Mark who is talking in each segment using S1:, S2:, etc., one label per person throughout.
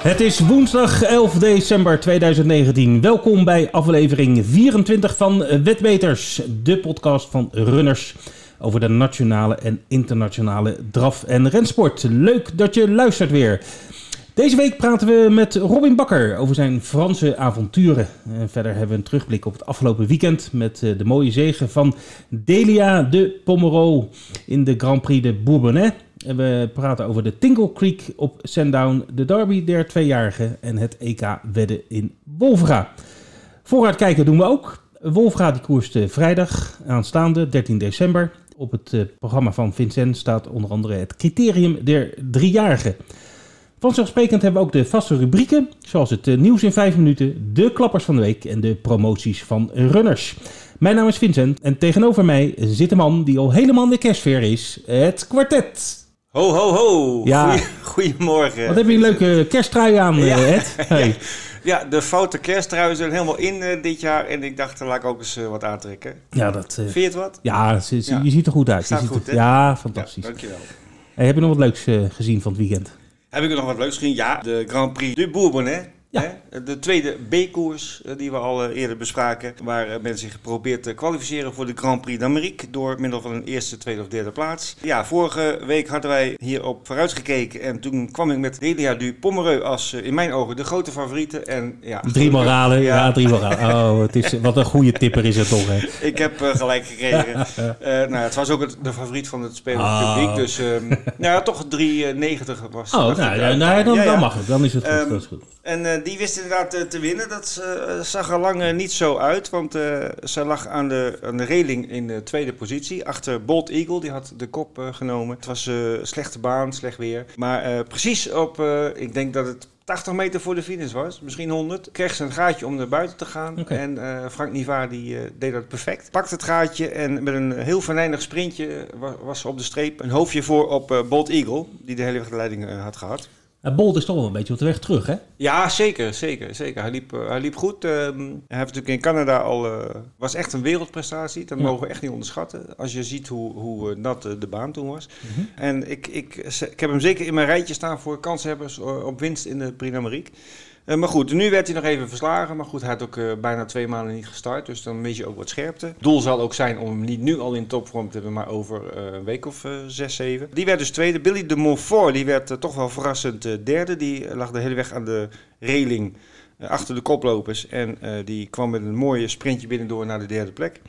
S1: Het is woensdag 11 december 2019. Welkom bij aflevering 24 van Wetbeters, de podcast van runners over de nationale en internationale draf- en rensport. Leuk dat je luistert weer. Deze week praten we met Robin Bakker over zijn Franse avonturen. En verder hebben we een terugblik op het afgelopen weekend met eh, de mooie zegen van Delia de Pomerol in de Grand Prix de Bourbonnais. We praten over de Tingle Creek op Sandown, de derby der tweejarigen en het EK wedden in Wolfga. Vooruit kijken doen we ook. Wolfga die koerst vrijdag aanstaande 13 december. Op het eh, programma van Vincent staat onder andere het criterium der driejarigen. Vanzelfsprekend hebben we ook de vaste rubrieken, zoals het eh, nieuws in 5 minuten, de klappers van de week en de promoties van runners. Mijn naam is Vincent en tegenover mij zit een man die al helemaal in de kerstfeer is, het kwartet.
S2: Ho, ho, ho.
S1: Ja.
S2: Goedemorgen.
S1: Wat heb je een leuke kersttrui aan,
S2: Ja.
S1: eh, Ed? Hey.
S2: Ja, de foute kersttruien zijn helemaal in eh, dit jaar. En ik dacht, laat ik ook eens eh, wat aantrekken.
S1: Ja, dat, eh,
S2: Vind je het wat?
S1: ja, je ziet er goed uit.
S2: Staat
S1: je ziet
S2: goed,
S1: er-
S2: hè?
S1: ja, fantastisch.
S2: Ja, dankjewel.
S1: Hey, heb je nog wat leuks gezien van het weekend?
S2: Heb ik er nog wat leuks gezien? Ja, de Grand Prix de Bourbonnais.
S1: Ja.
S2: De tweede B-koers eh, die we al eh, eerder bespraken. Waar eh, men zich geprobeerd te kwalificeren voor de Grand Prix d'Amérique. Door middel van een eerste, tweede of derde plaats. Ja, vorige week hadden wij hierop vooruitgekeken. En toen kwam ik met Delia du Pomereux als in mijn ogen de grote favoriete. En, ja,
S1: Drie moralen, ja,
S2: Ja.
S1: drie moralen. Oh, het is, wat een goede tipper is het toch, hè?
S2: Ik heb gelijk gekregen. Nou, het was ook het, de favoriet van het spelende
S1: Ah.
S2: publiek. Dus ehm, nou, ja, toch 3,90 was
S1: Oh, nou,
S2: uit.
S1: nou, dan,
S2: Ja,
S1: dan mag het. Dan is het goed.
S2: Ehm,
S1: dat is goed.
S2: En eh, die wist inderdaad eh, te winnen. Dat eh, zag er lang niet zo uit. Want zij lag aan de, aan de reling in de tweede positie. Achter Bolt Eagle. Die had de kop genomen. Het was slechte baan, slecht weer. Maar precies op, ik denk dat het 80 meter voor de finish was. Misschien 100. Kreeg ze een gaatje om naar buiten te gaan. En Frank Niva die deed dat perfect. Pakte het gaatje en met een heel venijnig sprintje wa- was ze op de streep. Een hoofdje voor op eh, Bolt Eagle. Die de hele leiding had gehad.
S1: Bolt is toch wel een beetje op de weg terug, hè?
S2: Ja, zeker, zeker, zeker. Hij liep, eh, hij liep goed. Ehm, hij heeft natuurlijk in Canada al, eh, was echt een wereldprestatie. Dat
S1: Ja.
S2: mogen we echt niet onderschatten. Als je ziet hoe, hoe eh, nat de baan toen was.
S1: Mhm.
S2: En ik, ik, ik heb hem zeker in mijn rijtje staan voor kanshebbers op winst in de Prix d'Amérique. Eh, maar goed, nu werd hij nog even verslagen. Maar goed, hij had ook eh, bijna twee maanden niet gestart. Dus dan mis je ook wat scherpte. Doel zal ook zijn om hem niet nu al in topvorm te hebben, maar over eh, een week of zes, zeven. Die werd dus tweede. Billy de Montfort, die werd toch wel verrassend derde. Die lag de hele weg aan de reling achter de koplopers. En die kwam met een mooie sprintje binnendoor naar de derde plek.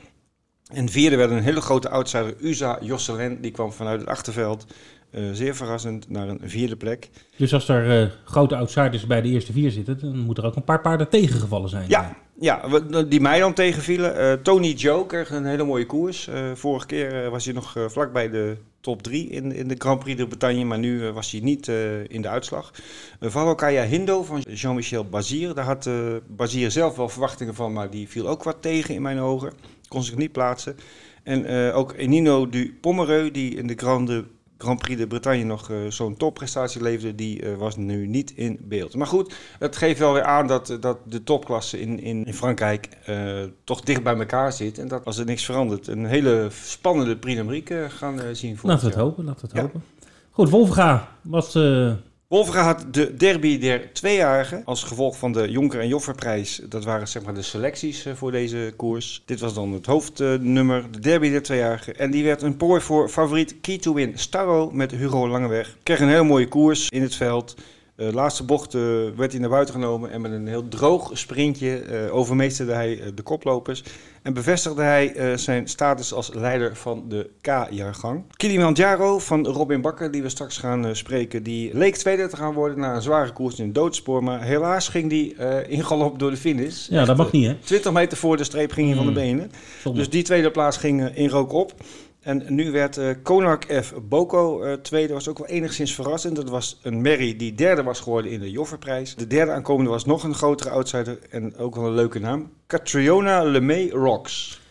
S2: En vierde werd een hele grote outsider, Uza Josselin. Die kwam vanuit het achterveld. Eh, zeer verrassend naar een vierde plek.
S1: Dus als er eh, grote outsiders bij de eerste vier zitten, dan moeten er ook een paar paarden tegengevallen zijn.
S2: Ja, ja we- die mij dan tegenvielen. Eh, Tony Joe kreeg een hele mooie koers. Eh, vorige keer eh, was hij nog eh, vlakbij de top 3 in, in de Grand Prix de Bretagne, maar nu eh, was hij niet eh, in de uitslag. Uh, Valokaya Hindo van Jean-Michel Bazir. Daar had uh, Bazir zelf wel verwachtingen van, maar die viel ook wat tegen in mijn ogen. Kon zich niet plaatsen. En uh, ook Enino du Pomereux, die in de Grande Grand Prix de Bretagne nog uh, zo'n topprestatie leverde, die uh, was nu niet in beeld. Maar goed, het geeft wel weer aan dat, dat de topklasse in, in, in Frankrijk uh, toch dicht bij elkaar zit. En dat als er niks verandert, een hele spannende Prix d'Amérique gaan zien.
S1: Laten we het hopen, laten we het ja. hopen. Goed, Wolfga was...
S2: Wolfga had de derby der tweejarigen als gevolg van de Jonker en Jofferprijs. Dat waren zeg maar de selecties voor deze koers. Dit was dan het hoofdnummer, de derby der tweejarigen. En die werd een prooi voor favoriet Key to Win Starro met Hugo Langeweg. Kreeg een heel mooie koers in het veld. De uh, laatste bocht uh, werd hij naar buiten genomen en met een heel droog sprintje uh, overmeesterde hij de koplopers. En bevestigde hij zijn status als leider van de K-jaargang. Kilimanjaro van Robin Bakker, die we straks gaan eh, spreken, die leek tweede te gaan worden na een zware koers in het doodspoor. Maar helaas ging die in galop door de finish.
S1: Ja, Echt, dat mag niet hè?
S2: 20 meter voor de streep ging hij mm. van de benen. Zonde. Dus die tweede plaats ging in rook op. En nu werd uh, F. Boko uh, tweede, was ook wel enigszins verrassend. Dat was een Merry die derde was geworden in de Jofferprijs. De derde aankomende was nog een grotere outsider en ook wel een leuke naam. Catriona LeMay Rocks.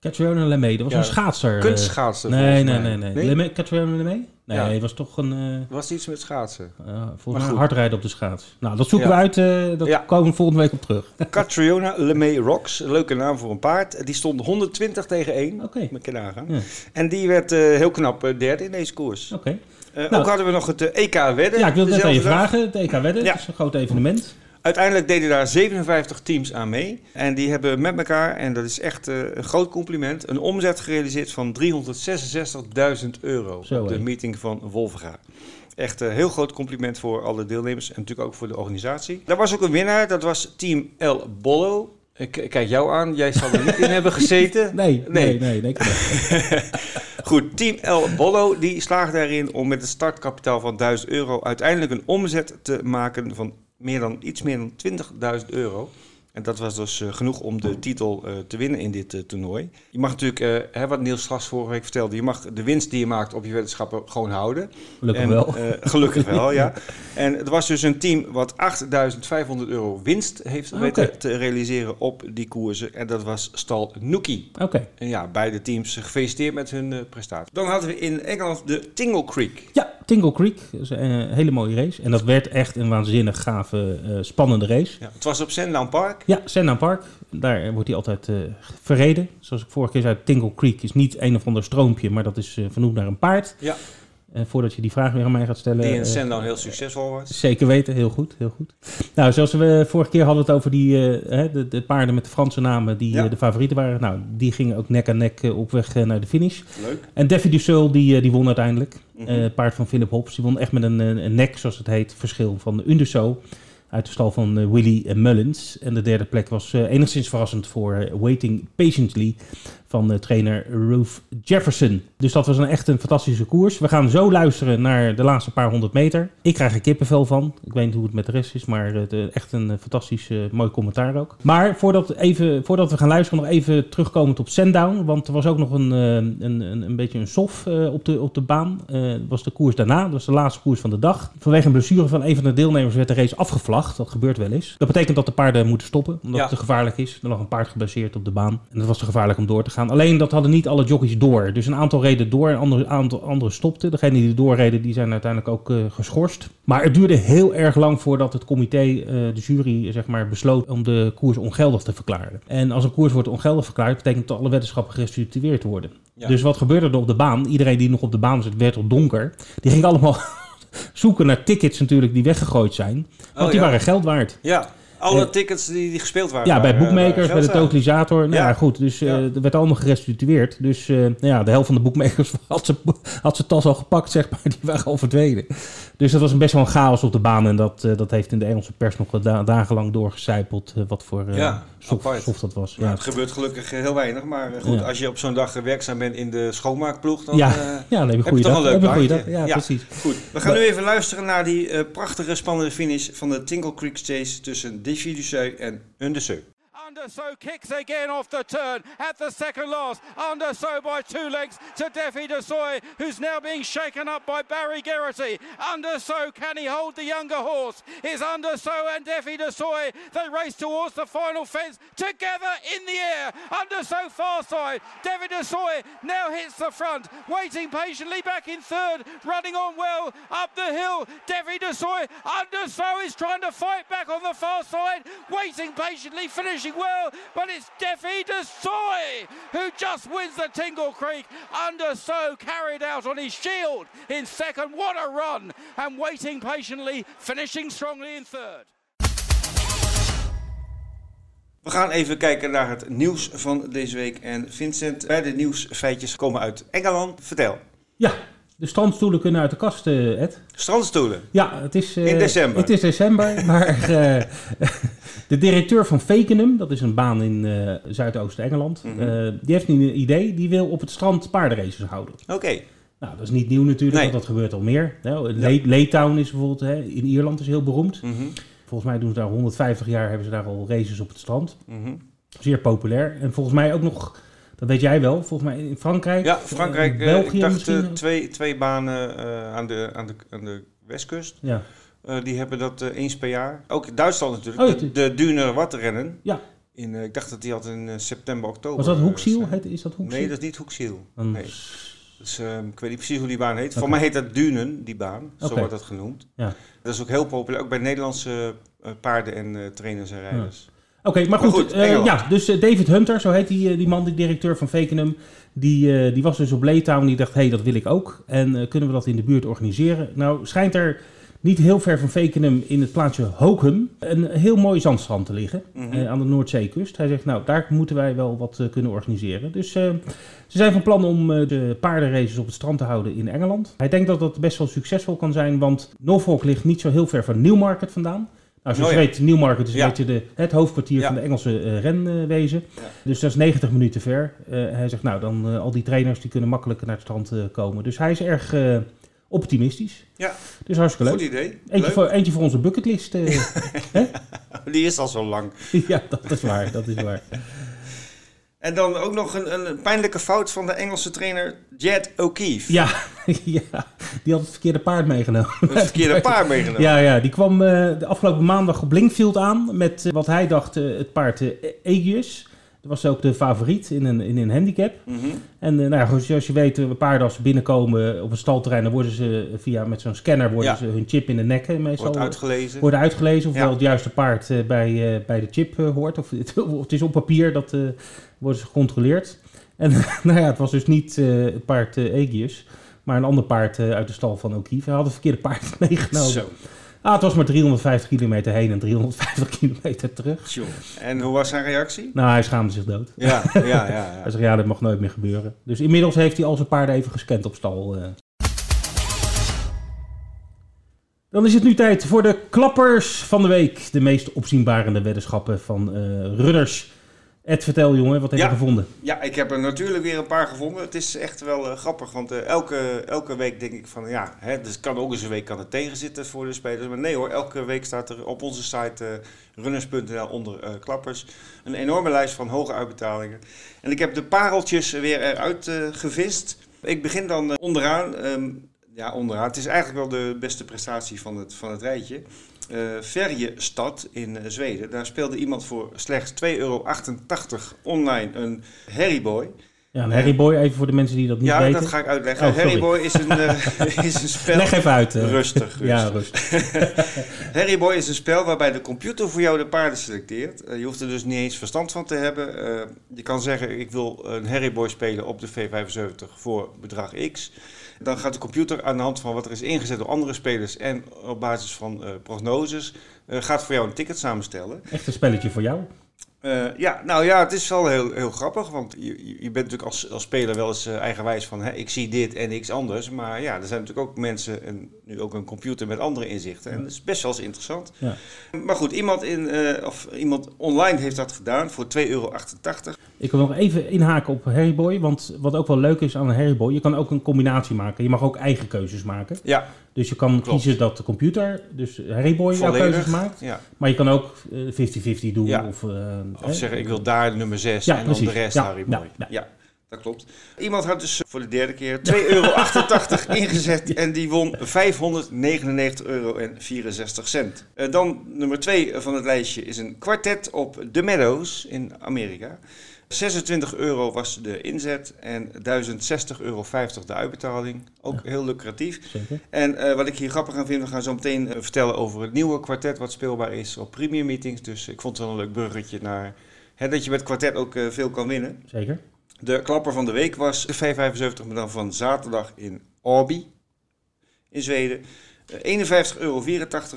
S1: Catriona LeMay, dat was ja, een schaatser.
S2: Kunstschaatser.
S1: Nee, nee, nee, nee. nee? LeMay, Catriona LeMay? Nee, ja. was toch een... Uh,
S2: was iets met schaatsen.
S1: Uh, volgens mij hardrijden op de schaats. Nou, dat zoeken ja. we uit. Uh, dat komen we volgende week op terug.
S2: Catriona LeMay Rocks, leuke naam voor een paard. Die stond 120 tegen 1.
S1: Oké.
S2: Met je nagaan. Ja. En die werd heel knap derde in deze koers.
S1: Oké.
S2: Eh,
S1: Nou.
S2: ook hadden we nog het eh, EK wedden.
S1: Ja, ik wilde net aan je
S2: dezelfde dag.
S1: vragen. Het EK wedden,
S2: Ja.
S1: dat is een groot evenement.
S2: Uiteindelijk deden daar 57 teams aan mee. En die hebben met elkaar, en dat is echt eh, een groot compliment, een omzet gerealiseerd van 366.000 euro
S1: Zo,
S2: op de meeting van Wolvenga. Echt een heel groot compliment voor alle deelnemers en natuurlijk ook voor de organisatie. Daar was ook een winnaar, dat was Team El Bollo. Ik kijk jou aan, jij zal er niet in hebben gezeten.
S1: Nee, nee,
S2: Nee.
S1: nee.
S2: Goed, Team El Bollo die slaagde erin om met een startkapitaal van 1000 euro uiteindelijk een omzet te maken van meer dan, iets meer dan 20.000 euro. En dat was dus eh, genoeg om de titel eh, te winnen in dit eh, toernooi. Je mag natuurlijk, hè, wat Niels straks vorige week vertelde, je mag de winst die je maakt op je weddenschappen gewoon houden.
S1: Gelukkig
S2: En,
S1: wel.
S2: gelukkig wel, ja. En het was dus een team wat 8.500 euro winst heeft
S1: Ah,
S2: weten te realiseren op die koersen. En dat was Stal Nookie.
S1: Oké.
S2: En ja, beide teams gefeliciteerd met hun prestatie. Dan hadden we in Engeland de Tingle Creek.
S1: Ja, Tingle Creek. Een hele mooie race. En dat werd echt een waanzinnig gave, eh, spannende race.
S2: Ja, het was op Sandown Park.
S1: Ja, Sandown Park. Daar wordt hij altijd eh, verreden. Zoals ik vorige keer zei, Tingle Creek is niet een of ander stroompje, maar dat is eh, vernoemd naar een paard.
S2: Ja.
S1: En voordat je die vraag weer aan mij gaat stellen...
S2: Die in
S1: eh,
S2: Sandown heel succesvol was.
S1: Zeker weten, heel goed, heel goed. Nou, zoals we vorige keer hadden het over die, eh, hè, de, de paarden met de Franse namen die
S2: Ja.
S1: eh, de favorieten waren. Nou, die gingen ook nek aan nek eh, op weg eh, naar de finish.
S2: Leuk.
S1: En Daffy Dussault, die, eh, die won uiteindelijk. Eh, paard van Philip Hobbs. Die won echt met een, een, nek, zoals het heet, verschil van de Underso. Uit de stal van eh, Willy eh, Mullins. En de derde plek was enigszins verrassend voor Waiting Patiently van eh, trainer Ruth Jefferson. Dus dat was een echt een fantastische koers. We gaan zo luisteren naar de laatste paar honderd meter. Ik krijg er kippenvel van. Ik weet niet hoe het met de rest is, maar het, eh, echt een eh, fantastisch mooi commentaar ook. Maar voordat, even, voordat we gaan luisteren, nog even terugkomend op Sandown. Want er was ook nog een, een, een, een beetje een sof op, de, op de baan. Dat was de koers daarna. Dat was de laatste koers van de dag. Vanwege een blessure van een van de deelnemers werd de race afgevlacht. Dat gebeurt wel eens. Dat betekent dat de paarden moeten stoppen, omdat
S2: Ja.
S1: het te gevaarlijk is. Er lag een paard geblesseerd op de baan. En dat was te gevaarlijk om door te gaan. Alleen dat hadden niet alle jockeys door. Dus een aantal reden door, een ander aantal anderen stopten. Degenen die doorreden, die zijn uiteindelijk ook eh, geschorst. Maar het duurde heel erg lang voordat het comité, eh, de jury, zeg maar, besloot om de koers ongeldig te verklaren. En als een koers wordt ongeldig verklaard, betekent dat alle weddenschappen gerestitueerd worden.
S2: Ja.
S1: Dus wat gebeurde er op de baan? Iedereen die nog op de baan zat, werd al donker. Die ging allemaal zoeken naar tickets natuurlijk die weggegooid zijn. Want
S2: Oh,
S1: die
S2: ja.
S1: waren geld waard.
S2: Ja, alle
S1: Eh,
S2: tickets die, die gespeeld waren.
S1: Ja, bij
S2: waren,
S1: boekmakers, bij de totalisator. Nou ja,
S2: Ja.
S1: goed. Dus eh, er werd allemaal gerestitueerd. Dus eh, nou ja, de helft van de boekmakers had zijn had zijn tas al gepakt, zeg maar. Die waren al verdwenen. Dus dat was een best wel een chaos op de baan. En dat, eh, dat heeft in de Engelse pers nog da- dagenlang doorgecijpeld. eh, wat voor eh
S2: Ja,
S1: soft,
S2: apart.
S1: soft dat was.
S2: Nou,
S1: Ja.
S2: het gebeurt gelukkig eh, heel weinig. Maar eh, goed,
S1: Ja.
S2: als je op zo'n dag werkzaam bent in de schoonmaakploeg, dan...
S1: Ja.
S2: eh,
S1: ja, dan heb je een
S2: Heb je toch
S1: dag.
S2: een leuk
S1: Heb je een goede
S2: baantje?
S1: dag. Ja,
S2: Ja.
S1: precies.
S2: Goed, we gaan nu even luisteren naar die eh, prachtige spannende finish van de Tingle Creek Chase tussen Davy Dusseu en Underseu.
S3: Underso kicks again off the turn at the second last. Underso by two lengths to Defi Desoy, who's now being shaken up by Barry Geraghty. Underso, can he hold the younger horse? Is Underso and Defi Desoy. They race towards the final fence together in the air. Underso far side. Defi Desoy now hits the front, waiting patiently back in third, running on well up the hill. Defi Desoy, Underso is trying to fight back on the far side, waiting patiently, finishing well, but it's Defi Desoy who just wins the Tingle Creek. Underso carried out on his shield in second. What a run! And waiting patiently, finishing strongly in third.
S2: We gaan even kijken naar het nieuws van deze week. En Vincent, beide nieuwsfeitjes komen uit Engeland. Vertel.
S1: Ja, de strandstoelen kunnen uit de kast, eh, Ed.
S2: Strandstoelen.
S1: Ja, het is... eh,
S2: In december.
S1: Het is december, maar eh, de directeur van Fakenham, dat is een baan in eh, Zuidoost-Engeland,
S2: Mhm.
S1: eh, die heeft nu een idee, die wil op het strand paardenraces houden.
S2: Oké.
S1: Nou, dat is niet nieuw natuurlijk,
S2: Nee.
S1: want dat gebeurt al meer. Le- Leytown is bijvoorbeeld, hè, in Ierland is heel beroemd.
S2: Mhm.
S1: Volgens mij doen ze daar 150 jaar, hebben ze daar al races op het strand.
S2: Mhm.
S1: Zeer populair. En volgens mij ook nog, dat weet jij wel, volgens mij in Frankrijk.
S2: Ja, Frankrijk. eh,
S1: België
S2: ik dacht
S1: misschien.
S2: twee, twee banen aan, de, aan, de, aan de westkust.
S1: Ja,
S2: Eh, die hebben dat eh, eens per jaar. Ook in Duitsland natuurlijk.
S1: Oh,
S2: de, Dune Wattenrennen.
S1: ja.
S2: In, eh, ik dacht dat die had in september, oktober.
S1: Was dat Hoeksiel? Is dat Hoeksiel?
S2: Nee, dat is niet Hoeksiel. Nee. Dus, ik weet niet precies hoe die baan heet. Voor mij heet dat Dunen, die baan. Zo wordt dat genoemd.
S1: Ja.
S2: Dat is ook heel populair. Ook bij Nederlandse paarden en trainers en rijders.
S1: Oké, maar
S2: Maar
S1: goed. ja, dus David Hunter, zo heet die, die man, die directeur van Fakenham. Die, die was dus op Laytown. Die dacht, hé, hey, dat wil ik ook. En kunnen we dat in de buurt organiseren? Nou, schijnt er niet heel ver van Fakenham in het plaatsje Hokum een heel mooi zandstrand te liggen.
S2: Mhm.
S1: eh, aan de Noordzeekust. Hij zegt, nou, daar moeten wij wel wat eh, kunnen organiseren. Dus eh, ze zijn van plan om de paardenraces op het strand te houden in Engeland. Hij denkt dat dat best wel succesvol kan zijn, want Norfolk ligt niet zo heel ver van Newmarket vandaan. Nou, zoals
S2: Oh
S1: je
S2: ja.
S1: weet, Newmarket is een
S2: Ja.
S1: beetje de, het hoofdkwartier
S2: Ja.
S1: van de Engelse renwezen. Dus dat is 90 minuten ver. Hij zegt, nou, dan al die trainers die kunnen makkelijk naar het strand komen. Dus hij is erg optimistisch.
S2: Ja.
S1: Dus hartstikke
S2: Goed
S1: leuk.
S2: idee.
S1: Eentje
S2: Leuk.
S1: voor, eentje voor onze bucketlist. eh.
S2: Die is al zo lang.
S1: ja, dat is waar. Dat is waar.
S2: En dan ook nog een, een pijnlijke fout van de Engelse trainer Jed O'Keefe.
S1: Ja, ja, die had het verkeerde paard meegenomen.
S2: Een verkeerde paard meegenomen.
S1: Ja, ja, die kwam eh, de afgelopen maandag op Blinkfield aan met eh, wat hij dacht het paard Aegius. Dat was ook de favoriet in een, in een handicap.
S2: Mhm.
S1: En eh, nou ja, zoals je weet, eh, paarden als ze binnenkomen op een stalterrein, dan worden ze eh, via met zo'n scanner worden
S2: Ja.
S1: ze hun chip in de nek meestal
S2: Wordt uitgelezen.
S1: worden uitgelezen. Ofwel
S2: Ja.
S1: het juiste paard bij, bij de chip hoort. Of het, of het is op papier, dat eh, worden ze gecontroleerd. En nou ja, het was dus niet het paard eh Aegius, maar een ander paard uit de stal van O'Keefe. Hij had het verkeerde paard meegenomen.
S2: Zo.
S1: Ah, het was maar 350 kilometer heen en 350 kilometer terug.
S2: Tjoh. En hoe was zijn reactie?
S1: Nou, hij schaamde zich dood.
S2: Ja, ja, ja.
S1: Hij zegt, ja, dat mag nooit meer gebeuren. Dus inmiddels heeft hij al zijn paarden even gescand op stal. eh. Dan is het nu tijd voor de klappers van de week. De meest opzienbarende weddenschappen van eh, runners. Ed, vertel jongen, wat heb
S2: Ja.
S1: je gevonden?
S2: Ja, ik heb er natuurlijk weer een paar gevonden. Het is echt wel eh, grappig, want eh, elke, elke week denk ik van ja, hè, dus kan ook eens een week kan het tegenzitten voor de spelers. Maar nee hoor, elke week staat er op onze site eh, runners.nl onder klappers een enorme lijst van hoge uitbetalingen. En ik heb de pareltjes weer eruit gevist. Ik begin dan onderaan. ehm, ja, onderaan. Het is eigenlijk wel de beste prestatie van het, van het rijtje. Eh Ferjestad in eh, Zweden. Daar speelde iemand voor slechts 2,88 euro online een Harryboy.
S1: Ja, een Harryboy, even voor de mensen die dat niet
S2: Ja,
S1: weten.
S2: dat ga ik uitleggen.
S1: Oh.
S2: Harryboy is een, eh, is een spel.
S1: Leg even uit.
S2: Rustig, rustig.
S1: Ja, rustig.
S2: Harryboy is een spel waarbij de computer voor jou de paarden selecteert. Je hoeft er dus niet eens verstand van te hebben. Je kan zeggen, ik wil een Harryboy spelen op de V75 voor bedrag X. Dan gaat de computer aan de hand van wat er is ingezet door andere spelers en op basis van eh, prognoses, eh, gaat voor jou een ticket samenstellen.
S1: Echt een spelletje voor jou.
S2: Eh, ja, nou ja, het is wel heel, heel grappig, want je, je- bent natuurlijk als, als speler wel eens eigenwijs van hè, ik zie dit en niks anders. Maar ja, er zijn natuurlijk ook mensen en nu ook een computer met andere inzichten. En dat is best wel eens interessant.
S1: Ja.
S2: Maar goed, iemand, in, of iemand online heeft dat gedaan voor 2,88 euro.
S1: Ik wil nog even inhaken op Harryboy. Want wat ook wel leuk is aan een Harryboy, je kan ook een combinatie maken. Je mag ook eigen keuzes maken.
S2: Ja,
S1: Dus je kan
S2: Klopt.
S1: kiezen dat de computer, dus Harryboy, jouw keuzes maakt.
S2: Ja.
S1: Maar je kan ook eh, 50-50 doen.
S2: Ja.
S1: Of, eh,
S2: Of zeggen, ik wil daar nummer 6
S1: Ja,
S2: en
S1: precies.
S2: dan de rest
S1: Ja,
S2: Harry
S1: ja,
S2: Boy.
S1: ja.
S2: Ja, dat klopt. Iemand had dus voor de derde keer 2,88 euro ingezet en die won 599,64 euro. Eh, dan nummer 2 van het lijstje is een kwartet op The Meadows in Amerika. 26 euro was de inzet en 1060,50 euro de uitbetaling. Ook heel lucratief.
S1: Zeker.
S2: En eh, wat ik hier grappig aan vind, we gaan zo meteen eh, vertellen over het nieuwe kwartet wat speelbaar is op premium meetings. Dus ik vond het wel een leuk bruggetje naar hè, dat je met kwartet ook veel kan winnen.
S1: Zeker.
S2: De klapper van de week was de 575, maar dan van zaterdag in Åby in Zweden. Eh, 51,84 euro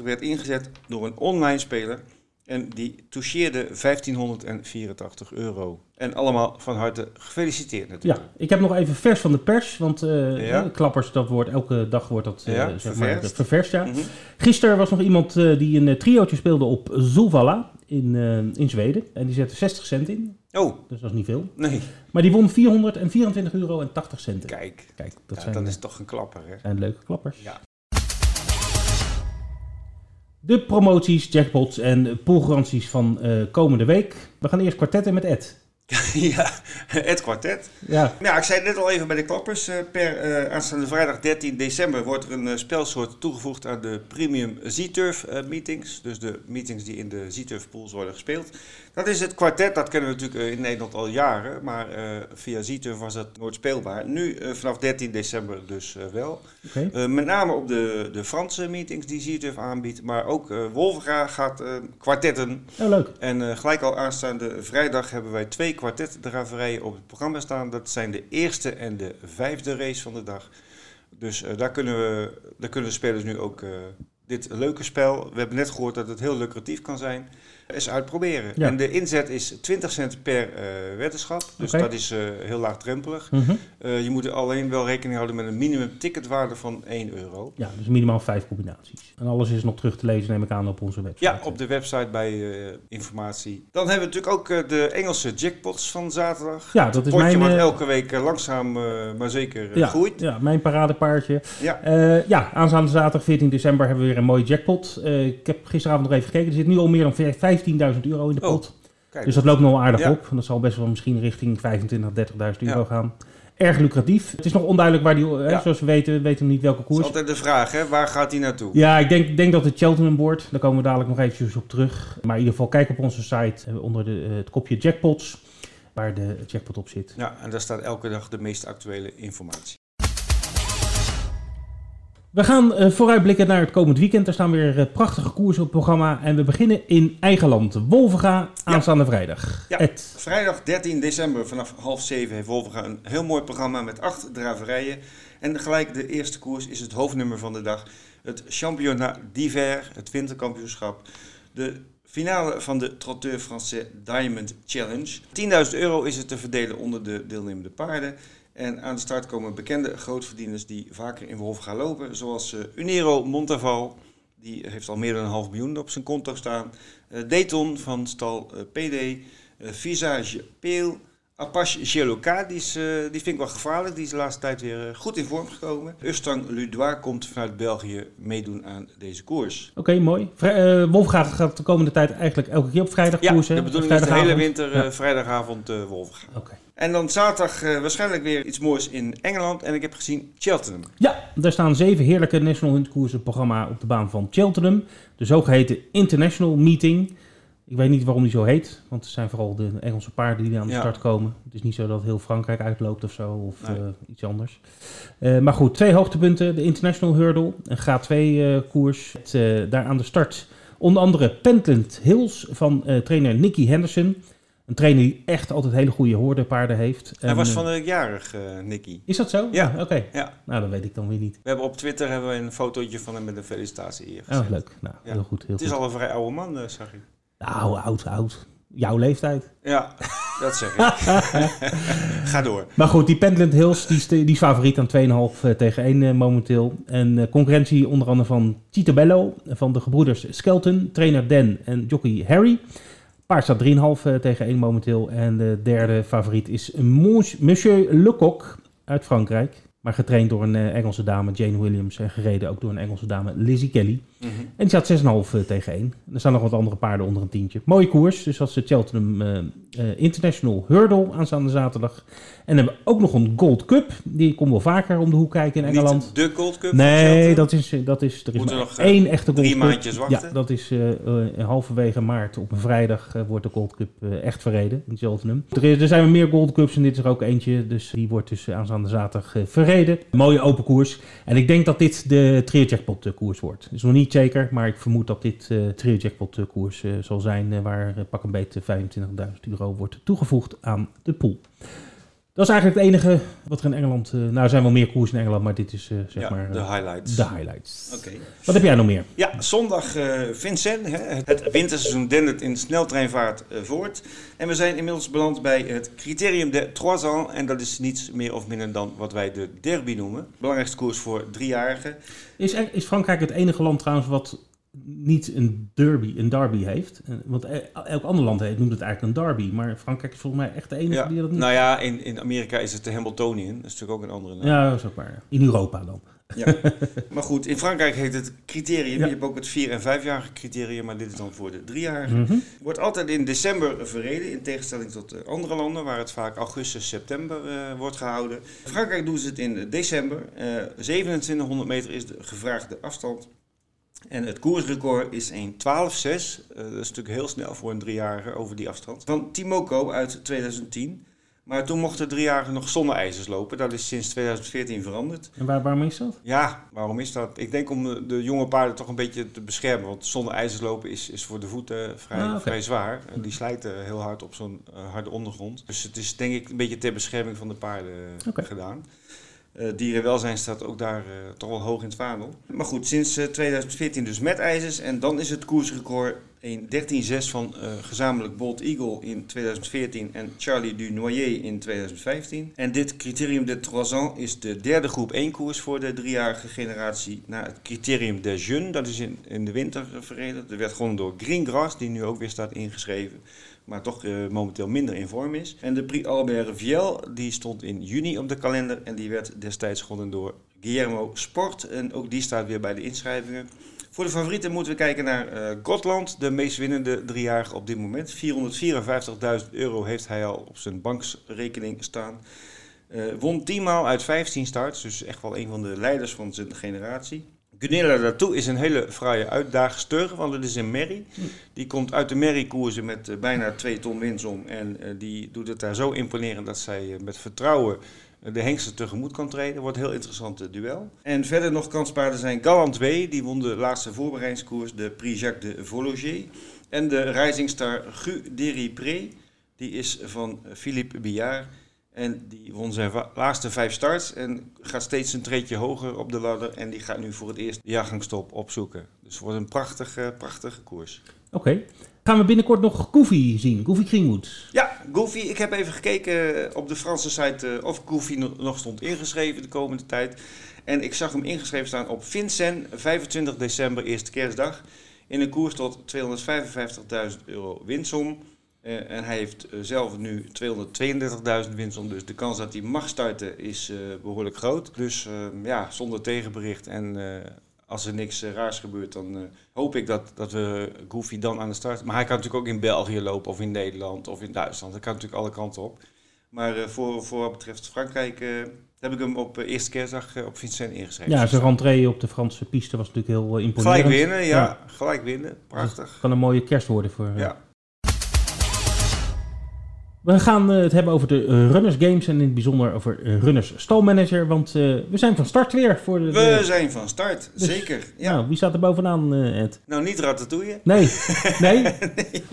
S2: werd ingezet door een online speler. En die toucheerde 1584 euro. En allemaal van harte gefeliciteerd
S1: Ja,
S2: natuurlijk.
S1: ik heb nog even vers van de pers. Want eh,
S2: Ja.
S1: eh, klappers, dat wordt elke dag wordt dat eh,
S2: Ja,
S1: zeg maar,
S2: ververst.
S1: Ja.
S2: Mhm.
S1: Gisteren was nog iemand eh, die een uh, triootje speelde op Zulvalla in, eh, in Zweden. En die zette 60 cent in.
S2: Oh,
S1: Dus dat is niet veel.
S2: nee.
S1: Maar die won 424 euro en 80 cent.
S2: Kijk,
S1: Kijk, dat
S2: ja,
S1: zijn,
S2: dat is toch een klapper, hè?
S1: zijn leuke klappers.
S2: Ja.
S1: De promoties, jackpots en poolgaranties van eh, komende week. We gaan eerst kwartetten met Ed.
S2: ja, het kwartet.
S1: Ja,
S2: Ja, ik zei net al even bij de klappers. eh, per eh, aanstaande vrijdag 13 december wordt er een eh, spelsoort toegevoegd aan de premium Z-Turf meetings. Dus de meetings die in de Z-Turf pools worden gespeeld. Dat is het kwartet, dat kennen we natuurlijk in Nederland al jaren. Maar via Z-Turf was dat nooit speelbaar. Nu vanaf 13 december dus wel. met name op de, de Franse meetings die Z-Turf aanbiedt. Maar ook Wolfga gaat kwartetten.
S1: Oh, leuk.
S2: En gelijk al aanstaande vrijdag hebben wij twee kwartetdraverijen op het programma staan. Dat zijn de eerste en de vijfde race van de dag. Dus eh, daar, kunnen we, daar kunnen de spelers nu ook eh, dit leuke spel. We hebben net gehoord dat het heel lucratief kan zijn. Eens uitproberen.
S1: Ja.
S2: En de inzet is 20 cent per eh weddenschap. Dus dat is eh, heel laagdrempelig.
S1: Mhm.
S2: Eh, je moet er alleen wel rekening houden met een minimum ticketwaarde van 1 euro.
S1: Ja, dus minimaal vijf combinaties. En alles is nog terug te lezen, neem ik aan, op onze website.
S2: Ja, op de website bij informatie. Dan hebben we natuurlijk ook de Engelse jackpots van zaterdag.
S1: Ja, dat is
S2: potje
S1: mijn...
S2: wat elke week langzaam maar zeker
S1: ja,
S2: groeit.
S1: ja, mijn paradepaardje.
S2: Ja.
S1: Ja, aanstaande zaterdag 14 december hebben we weer een mooie jackpot. Ik heb gisteravond nog even gekeken. Er zit nu al meer dan 15.000 euro in de
S2: Oh,
S1: pot.
S2: Kijk,
S1: Dus dat loopt nog wel aardig
S2: Ja.
S1: op. Dat zal best wel misschien richting 25.000, 30.000 euro
S2: Ja.
S1: gaan. Erg lucratief. Het is nog onduidelijk waar die, hè,
S2: Ja.
S1: zoals we weten, we weten niet welke
S2: dat is
S1: koers.
S2: altijd de vraag, hè? waar gaat hij naartoe?
S1: Ja, ik denk, denk dat het Cheltenham wordt. Daar komen we dadelijk nog eventjes op terug. Maar in ieder geval, kijk op onze site eh, onder de, eh, het kopje jackpots, waar de jackpot op zit.
S2: Ja, en daar staat elke dag de meest actuele informatie.
S1: We gaan eh, vooruitblikken naar het komend weekend. Er staan weer eh, prachtige koersen op het programma. En we beginnen in eigen land. Wolvenga, aanstaande vrijdag.
S2: Ja.
S1: Ed.
S2: Vrijdag 13 december vanaf half zeven heeft Wolverga een heel mooi programma met acht draverijen. En gelijk de eerste koers is het hoofdnummer van de dag. Het Championnat d'Hiver, het winterkampioenschap. De finale van de Trotteur Français Diamond Challenge. 10.000 euro is het te verdelen onder de deelnemende paarden. En aan de start komen bekende grootverdieners die vaker in Wolverga lopen. Zoals eh, Uniro Montaval, die heeft al meer dan een half miljoen op zijn konto staan. Eh, Dayton van stal eh, PD. Visage Peel. Apache Geloka, die, is, die vind ik wel gevaarlijk. Die is de laatste tijd weer goed in vorm gekomen. Ustang Ludois komt vanuit België meedoen aan deze koers.
S1: Oké, mooi. Vrij, Wolfga gaat de komende tijd eigenlijk elke keer op vrijdag
S2: Ja,
S1: koersen.
S2: de bedoeling is de hele winter
S1: Ja.
S2: vrijdagavond eh Wolverga.
S1: Oké.
S2: En dan zaterdag eh, waarschijnlijk weer iets moois in Engeland. En ik heb gezien Cheltenham.
S1: Ja, daar staan zeven heerlijke National Hunt koersen programma op de baan van Cheltenham. De zogeheten International Meeting. Ik weet niet waarom die zo heet, want het zijn vooral de Engelse paarden die aan de
S2: Ja.
S1: start komen. Het is niet zo dat heel Frankrijk uitloopt of zo, of
S2: Nee.
S1: eh, iets anders. Eh, maar goed, twee hoogtepunten. De International Hurdle, een G2-koers. daar aan de start onder andere Pentland Hills van trainer Nicky Henderson. Een trainer die echt altijd hele goede hoordenpaarden heeft.
S2: Hij
S1: En,
S2: was
S1: eh,
S2: van de jarig, eh, Nicky.
S1: Is dat zo?
S2: Ja.
S1: Oké.
S2: Ja.
S1: Nou, dat weet ik dan weer niet.
S2: We hebben op Twitter hebben we een fotootje van hem met een felicitatie hier gezet.
S1: Oh, leuk. Nou,
S2: Ja.
S1: heel goed. Heel
S2: Het is
S1: goed.
S2: al een vrij oude man, eh, zag ik.
S1: Nou, oud, oud. Jouw leeftijd.
S2: Ja, dat zeg ik. Ga door.
S1: Maar goed, die Pentland Hills die is, die is favoriet aan 2,5 eh, tegen 1 eh, momenteel. En concurrentie onder andere van Tito Bello, van de gebroeders Skelton, trainer Dan en jockey Harry. Paard staat 3,5 eh, tegen 1 momenteel. En de derde favoriet is Mons- Monsieur Lecoq uit Frankrijk. Maar getraind door een eh, Engelse dame, Jane Williams. En gereden ook door een Engelse dame, Lizzie Kelly.
S2: Mhm.
S1: En die staat 6,5 eh, tegen 1. Er staan nog wat andere paarden onder een tientje. Mooie koers. Dus dat is de Cheltenham eh, eh, International Hurdle aanstaande zaterdag. En dan hebben we ook nog een Gold Cup. Die komt wel vaker om de hoek kijken in Engeland.
S2: Niet de Gold Cup
S1: Nee, dat is, eh, dat is, er is
S2: Moeten
S1: maar
S2: nog, eh,
S1: één echte Gold
S2: drie
S1: Cup.
S2: maandjes wachten?
S1: Ja, dat is eh, halverwege maart op een vrijdag wordt de Gold Cup echt verreden in Cheltenham. Er, is- er zijn weer meer Gold Cups en dit is er ook eentje. Dus die wordt dus aanstaande zaterdag verreden. Mooie open koers. En ik denk dat dit de trio jackpot koers wordt. Is nog niet zeker, maar ik vermoed dat dit trio jackpot koers zal zijn. waar pak een beetje 25.000 euro wordt toegevoegd aan de pool. Dat is eigenlijk het enige wat er in Engeland... eh, nou, er zijn wel meer koersen in Engeland, maar dit is eh, zeg
S2: ja,
S1: maar
S2: de
S1: eh,
S2: highlights.
S1: de highlights.
S2: Oké.
S1: Wat heb jij nog meer?
S2: Ja, zondag eh Vincent. Hè, het winterseizoen dendert in sneltreinvaart voort. En we zijn inmiddels beland bij het criterium de Trois ans. En dat is niets meer of minder dan wat wij de derby noemen. Belangrijkste koers voor driejarigen.
S1: Is, is Frankrijk het enige land trouwens wat niet een derby, een derby heeft. Eh, Want eh, elk ander land heeft, noemt het eigenlijk een derby. Maar Frankrijk is volgens mij echt de enige
S2: Ja.
S1: die dat niet...
S2: Nou ja, in, in Amerika is het de Hamiltonian. Dat is natuurlijk ook een andere naam.
S1: ja, dat is ook waar. In Europa dan.
S2: Ja. maar goed, in Frankrijk heet het criterium.
S1: Ja.
S2: Je hebt ook het vier- en vijfjarige criterium, maar dit is dan voor de driejarige.
S1: Mhm.
S2: Wordt altijd in december verreden, in tegenstelling tot eh, andere landen, waar het vaak augustus, september eh, wordt gehouden. In Frankrijk doen ze het in december. Eh 2700 meter is de gevraagde afstand. En het koersrecord is een 12-6. Eh, dat is natuurlijk heel snel voor een driejarige over die afstand. Van Timoko uit 2010. Maar toen mochten driejarigen nog zonder ijzers lopen. Dat is sinds 2014 veranderd.
S1: En waar, waarom is dat?
S2: Ja, waarom is dat? Ik denk om de, de jonge paarden toch een beetje te beschermen. Want zonder ijzers lopen is, is voor de voeten vrij,
S1: Ah, oké.
S2: vrij zwaar. En die slijten heel hard op zo'n eh, harde ondergrond. Dus het is denk ik een beetje ter bescherming van de paarden eh,
S1: Oké.
S2: gedaan. Eh, dierenwelzijn staat ook daar eh, toch wel hoog in het vaandel. Maar goed, sinds eh, 2014 dus met ijzers. En dan is het koersrecord een 13-6 van eh, gezamenlijk Bolt Eagle in 2014 en Charlie du Noyer in 2015. En dit criterium de trois ans is de derde groep 1 koers voor de driejarige generatie. Na het criterium des jeunes, dat is in, in de winter eh, verreden. Dat werd gewonnen door Greengrass, die nu ook weer staat ingeschreven. Maar toch eh, momenteel minder in vorm is. En de Prix Albert Viel, die stond in juni op de kalender. En die werd destijds gewonnen door Guillermo Sport. En ook die staat weer bij de inschrijvingen. Voor de favorieten moeten we kijken naar eh Gotland, de meest winnende driejarige op dit moment. 454.000 euro heeft hij al op zijn banksrekening staan. Eh, won 10 maal uit 15 starts, dus echt wel een van de leiders van zijn generatie. Gunilla daartoe is een hele fraaie uitdagster, want het is een merrie. Die komt uit de merriekoersen met eh, bijna 2 ton winsom. En eh, die doet het daar zo imponerend dat zij eh, met vertrouwen de hengsten tegemoet kan treden. Wordt een heel interessant duel. En verder nog kanspaarden zijn Galant 2, die won de laatste voorbereidingskoers, de Prix Jacques de Vologer. En de Rising Star Gu Deripré, die is van Philippe Billard. En die won zijn laatste vijf starts en gaat steeds een treedje hoger op de ladder. En die gaat nu voor het eerst de jaargangstop opzoeken. Dus het wordt een prachtige, prachtige koers.
S1: Oké. Gaan we binnenkort nog Goofy zien? Goofy Greenwood.
S2: Ja, Goofy. Ik heb even gekeken op de Franse site eh, of Goofy no- nog stond ingeschreven de komende tijd. En ik zag hem ingeschreven staan op Vincent, 25 december, eerste kerstdag. In een koers tot 255.000 euro winsom. Eh, en hij heeft eh, zelf nu 232.000 winsom. Dus de kans dat hij mag starten is eh, behoorlijk groot. Dus eh, ja, zonder tegenbericht. En als er niks raars gebeurt, dan hoop ik dat, dat we Goofy dan aan de start... Maar hij kan natuurlijk ook in België lopen, of in Nederland, of in Duitsland. Dat kan natuurlijk alle kanten op. Maar voor, voor wat betreft Frankrijk heb ik hem op eerste kerstdag op Vincent ingeschreven.
S1: Ja, zijn rentree op de Franse piste was natuurlijk heel imponerend.
S2: Gelijk winnen, ja.
S1: Ja.
S2: Gelijk winnen. Prachtig.
S1: Kan een mooie kerst worden voor...
S2: Ja.
S1: We gaan eh, het hebben over de eh, Runners Games en in het bijzonder over eh, Runners Stalmanager. Want we zijn van start weer voor de...
S2: We
S1: de-
S2: zijn van start,
S1: Dus-
S2: zeker. Ja.
S1: Nou, wie staat er bovenaan, Ed?
S2: Nou, niet ratatouille.
S1: Nee. Nee?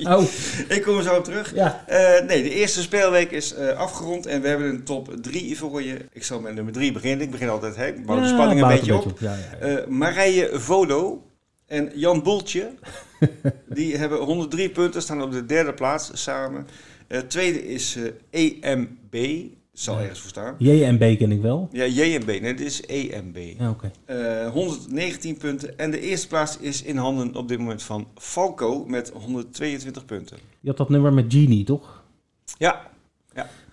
S1: Oh,
S2: Ik kom er zo op terug.
S1: ja.
S2: Nee, de eerste speelweek is afgerond en we hebben een top 3 voor je. Ik zal met nummer 3 beginnen. Ik begin altijd, hè. Ik bouw de spanning een beetje op.
S1: Ja.
S2: Eh, Marije Volo en Jan Boeltje, die hebben 103 punten, staan op de derde plaats samen. Eh, tweede is eh, EMB, zal
S1: Ja.
S2: ergens voor staan.
S1: JMB ken ik wel.
S2: Ja, JMB, nee, dit is EMB.
S1: Ja, oké.
S2: Eh, 119 punten. En de eerste plaats is in handen op dit moment van Falco met 122 punten.
S1: Je had dat nummer met Genie, toch?
S2: Ja,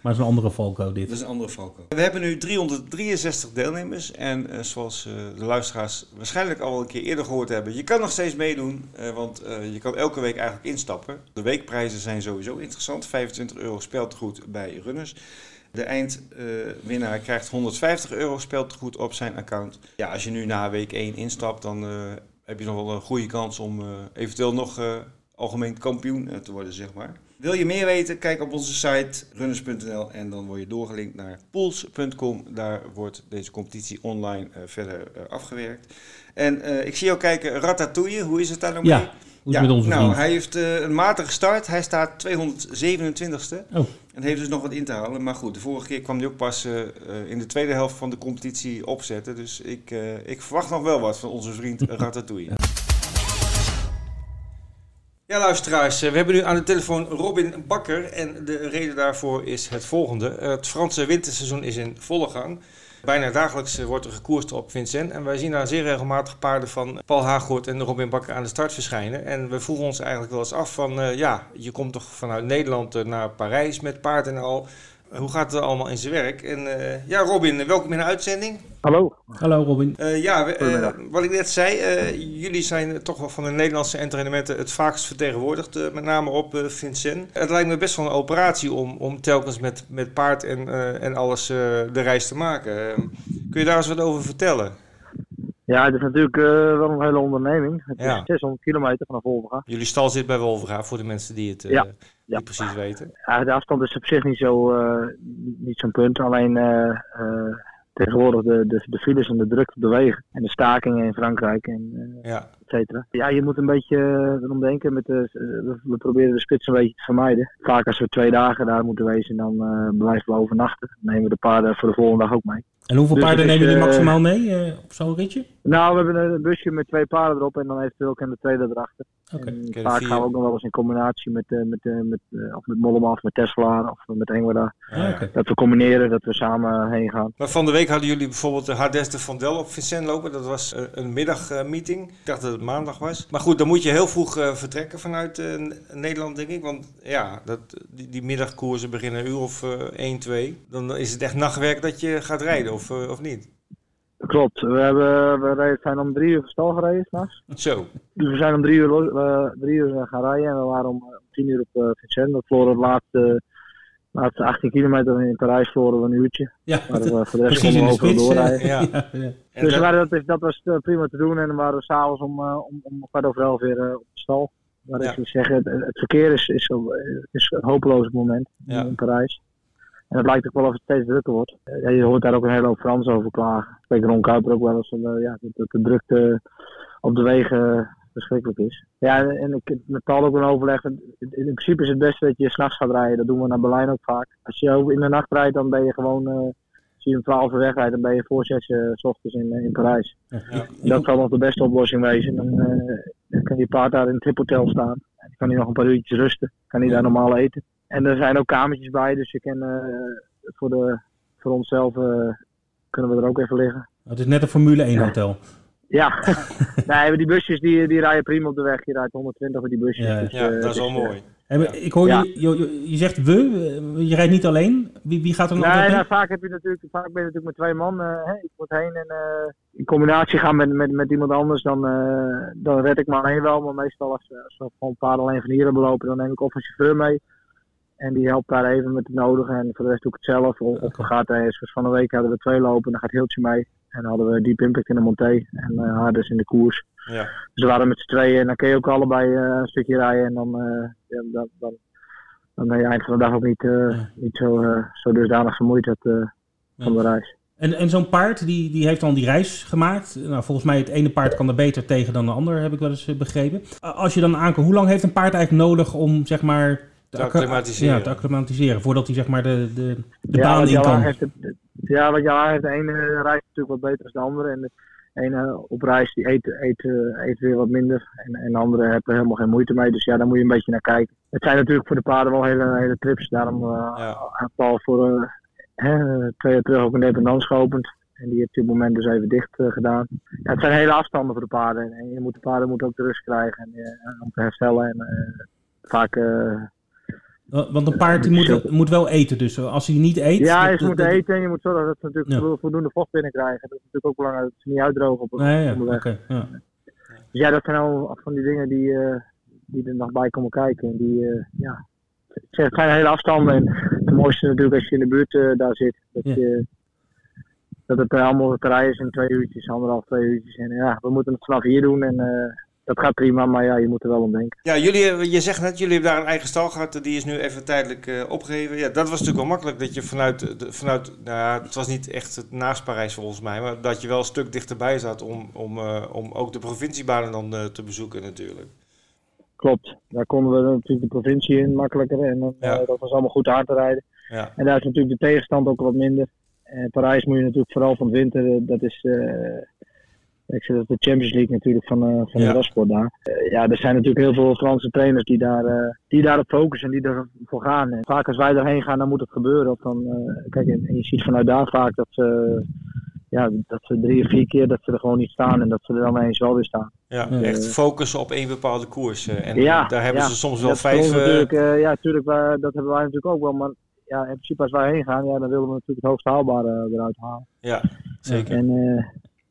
S1: Maar het is een andere Falco dit.
S2: dat is een andere Falco. We hebben nu 363 deelnemers. En eh, zoals eh, de luisteraars waarschijnlijk al een keer eerder gehoord hebben, je kan nog steeds meedoen. eh, want je kan elke week eigenlijk instappen. De weekprijzen zijn sowieso interessant. 25 euro speeltegoed bij runners. De eindwinnaar krijgt 150 euro speeltegoed op zijn account. Ja, als je nu na week 1 instapt, dan heb je nog wel een goede kans om eventueel nog algemeen kampioen te worden, zeg maar. Wil je meer weten? Kijk op onze site runners.nl en dan word je doorgelinkt naar pools.com. Daar wordt deze competitie online eh, verder eh, afgewerkt. En eh, ik zie jou kijken, Ratatouille, hoe is het daar nou
S1: Ja,
S2: mee?
S1: hoe het met onze
S2: nou,
S1: vriend?
S2: hij heeft een matige start. Hij staat 227ste.
S1: Oh.
S2: En heeft dus nog wat in te halen. Maar goed, de vorige keer kwam hij ook pas in de tweede helft van de competitie opzetten. Dus ik, ik verwacht nog wel wat van onze vriend Ratatouille. Ja, luisteraars, eh, we hebben nu aan de telefoon Robin Bakker. En de reden daarvoor is het volgende. Eh, Het Franse winterseizoen is in volle gang. Bijna dagelijks wordt er gekoerst op Vincent. En wij zien daar zeer regelmatig paarden van Paul Haaghoort en Robin Bakker aan de start verschijnen. En we vroegen ons eigenlijk wel eens af van, ja, je komt toch vanuit Nederland naar Parijs met paard en al. Hoe gaat het allemaal in zijn werk? En uh, ja, Robin, welkom in de uitzending.
S4: Hallo.
S1: Hallo Robin.
S2: Uh, ja, uh, wat ik net zei, jullie zijn toch wel van de Nederlandse entrainementen het vaakst vertegenwoordigd, met name op Vincent. Het lijkt me best wel een operatie om, om telkens met, met paard en, en alles de reis te maken. kun je daar eens wat over vertellen?
S4: Ja, het is natuurlijk wel een hele onderneming. Het is 600 kilometer vanaf Wolverga.
S2: Jullie stal zit bij Wolverga, voor de mensen die het ja ja. precies weten?
S4: Ja, de afstand is op zich niet zo uh, niet zo'n punt. Alleen uh, tegenwoordig de, de, de files en de druk op de wegen. En de stakingen in Frankrijk en ja. et cetera. Ja, je moet een beetje erom denken. Met de, we, proberen de spits een beetje te vermijden. Vaak als we twee dagen daar moeten wezen, dan blijven we overnachten. Dan nemen we de paarden voor de volgende dag ook mee.
S1: En hoeveel dus paarden nemen jullie maximaal mee op zo'n ritje?
S4: Nou, we hebben een busje met twee paarden erop en dan eventueel ook een tweede erachter. Okay. vaak gaan we ook nog wel eens in combinatie met, uh, met, uh, met, uh, of met Mollema of met Tesla of met Engweda. Ah, okay. Dat we combineren, dat we samen heen gaan.
S2: Maar van de week hadden jullie bijvoorbeeld de Hardes de Vandel op Vincent lopen. Dat was een middagmeeting. Ik dacht dat het maandag was. Maar goed, dan moet je heel vroeg vertrekken vanuit Nederland, denk ik. Want ja, dat, die, die middagkoersen beginnen een uur of 1, 2. Dan is het echt nachtwerk dat je gaat rijden, of, of niet?
S4: Klopt, we, hebben, we zijn om drie uur van stal gereden s'nachts.
S2: Zo.
S4: Dus we zijn om drie uur, uh, drie uur gaan rijden en we waren om, om tien uur op uh, Vincent. We verloren de laatste, laatste 18 kilometer in Parijs verloren we een uurtje.
S1: Ja, maar we voor de rest precies in de spits. Doorrijden. Ja.
S4: ja, ja. Dus dat, dat, dat was uh, prima te doen en dan waren we s'avonds om, uh, om, om kwart over elf weer uh, op de stal. Maar ja. ik wil zeggen, het, het, verkeer is, is, is hopeloos op het moment in Parijs. En het lijkt ook wel of het steeds drukker wordt. Ja, je hoort daar ook een hele hoop Frans over klagen. Spreek Ron Kuiper ook wel eens van uh, ja, dat de drukte op de wegen verschrikkelijk is. Ja, en ik heb met Paul ook een overleg. In principe is het beste dat je s'nachts gaat rijden. Dat doen we naar Berlijn ook vaak. Als je in de nacht rijdt, dan ben je gewoon. Uh, als je een 12 uur wegrijdt, dan ben je voor zes uh, s ochtends in, in Parijs. Ja. Dat zal nog de beste oplossing wezen. Dan, dan kan je paard daar in het triphotel staan. Dan kan hij nog een paar uurtjes rusten. Kan hij daar normaal eten. En er zijn ook kamertjes bij, dus je kan uh, voor, de, voor onszelf uh, kunnen we er ook even liggen.
S1: Het is net een Formule 1 hotel.
S4: Ja, nee, die busjes die, die rijden prima op de weg. Je rijdt 120 met die busjes.
S2: Ja, dus, ja dat is dus, wel mooi.
S1: En, ik hoor je, je, je, zegt we, je rijdt niet alleen. Wie, wie gaat er nog
S4: Nee, nou, vaak, heb je natuurlijk, vaak ben je natuurlijk met twee man. Uh, ik moet heen en uh, in combinatie gaan met, met, met iemand anders, dan, uh, dan red ik maar alleen wel. Maar meestal als, als we gewoon een paar alleen van hier hebben lopen, dan neem ik of een chauffeur mee. En die helpt daar even met het nodige. En voor de rest doe ik het zelf. Of, of gaat er eens van een week hadden we twee lopen. Dan gaat Hiltje mee. En dan hadden we Deep Impact in de Monté. En uh, Harders in de koers. Ja. Dus we waren met z'n tweeën. En dan kun je ook allebei uh, een stukje rijden. En dan, uh, ja, dan, dan, dan ben je eind van de dag ook niet, ja. niet zo, zo dusdanig vermoeid het, van de reis.
S1: En, en zo'n paard die, die heeft dan die reis gemaakt. Nou, volgens mij het ene paard kan er beter tegen dan de ander, heb ik wel eens begrepen. Als je dan aankomt, hoe lang heeft een paard eigenlijk nodig om zeg maar
S2: te acclimatiseren.
S1: Ja, te acclimatiseren. Voordat hij zeg maar de, de, de ja, baan in kan.
S4: Heeft ja, wat jou heeft de ene reis natuurlijk wat beter dan de andere. En de ene op reis die eet, eet, eet weer wat minder. En, en de andere heeft er helemaal geen moeite mee. Dus ja, daar moet je een beetje naar kijken. Het zijn natuurlijk voor de paarden wel hele, hele trips. Daarom uh, ja. Paul voor uh, hè, twee jaar terug ook een dependance geopend. En die heeft op dit moment dus even dicht uh, gedaan. Ja, het zijn hele afstanden voor de paarden. En je moet, de paarden moeten ook de rust krijgen en, om te herstellen. En vaak
S1: want een paard moet, moet wel eten, dus als hij niet eet...
S4: Ja, je moet eten en je moet zorgen dat ze natuurlijk voldoende vocht binnenkrijgen. Dat is natuurlijk ook belangrijk, dat ze niet uitdrogen op,
S1: nee, ja, okay, ja.
S4: Dus ja, dat zijn al van die dingen die, uh, die er nog bij komen kijken. En die, uh, ja, het zijn hele afstanden. En het mooiste natuurlijk als je in de buurt uh, daar zit. Dat, je, dat het allemaal te rijden is in twee uurtjes, anderhalf, twee uurtjes. En ja, we moeten het vanaf hier doen en dat gaat prima, maar ja, je moet er wel om denken.
S2: Ja, jullie, eh, je zegt net, jullie hebben daar een eigen stal gehad, die is nu even tijdelijk uh, opgegeven. Ja, dat was natuurlijk wel makkelijk, dat je vanuit, de, vanuit nou ja, het was niet echt het naast Parijs volgens mij, maar dat je wel een stuk dichterbij zat om, om, uh, om ook de provinciebanen dan uh, te bezoeken natuurlijk.
S4: Klopt, daar konden we natuurlijk de provincie in makkelijker en dan, ja. dat was allemaal goed aan te rijden. Ja. En daar is natuurlijk de tegenstand ook wat minder. En Parijs moet je natuurlijk vooral van het winter, dat is ik zeg dat de Champions League natuurlijk van, uh, van ja. de Rasport daar. Uh, ja, er zijn natuurlijk heel veel Franse trainers die, daar, uh, die daarop focussen en die ervoor gaan. En vaak als wij erheen gaan, dan moet het gebeuren. Of dan, kijk, en je ziet vanuit daar vaak dat ze ja, dat ze drie of vier keer dat ze er gewoon niet staan en dat ze er dan eens wel weer staan.
S2: Ja, echt focussen op één bepaalde koers. eh, En
S4: Ja,
S2: daar hebben
S4: ja.
S2: ze soms wel vijf... eh,
S4: natuurlijk, eh, ja, natuurlijk, dat hebben wij natuurlijk ook wel. Maar ja, in principe als wij heen gaan, ja, dan willen we natuurlijk het hoogst haalbare eh, eruit halen.
S2: ja, zeker.
S4: En eh,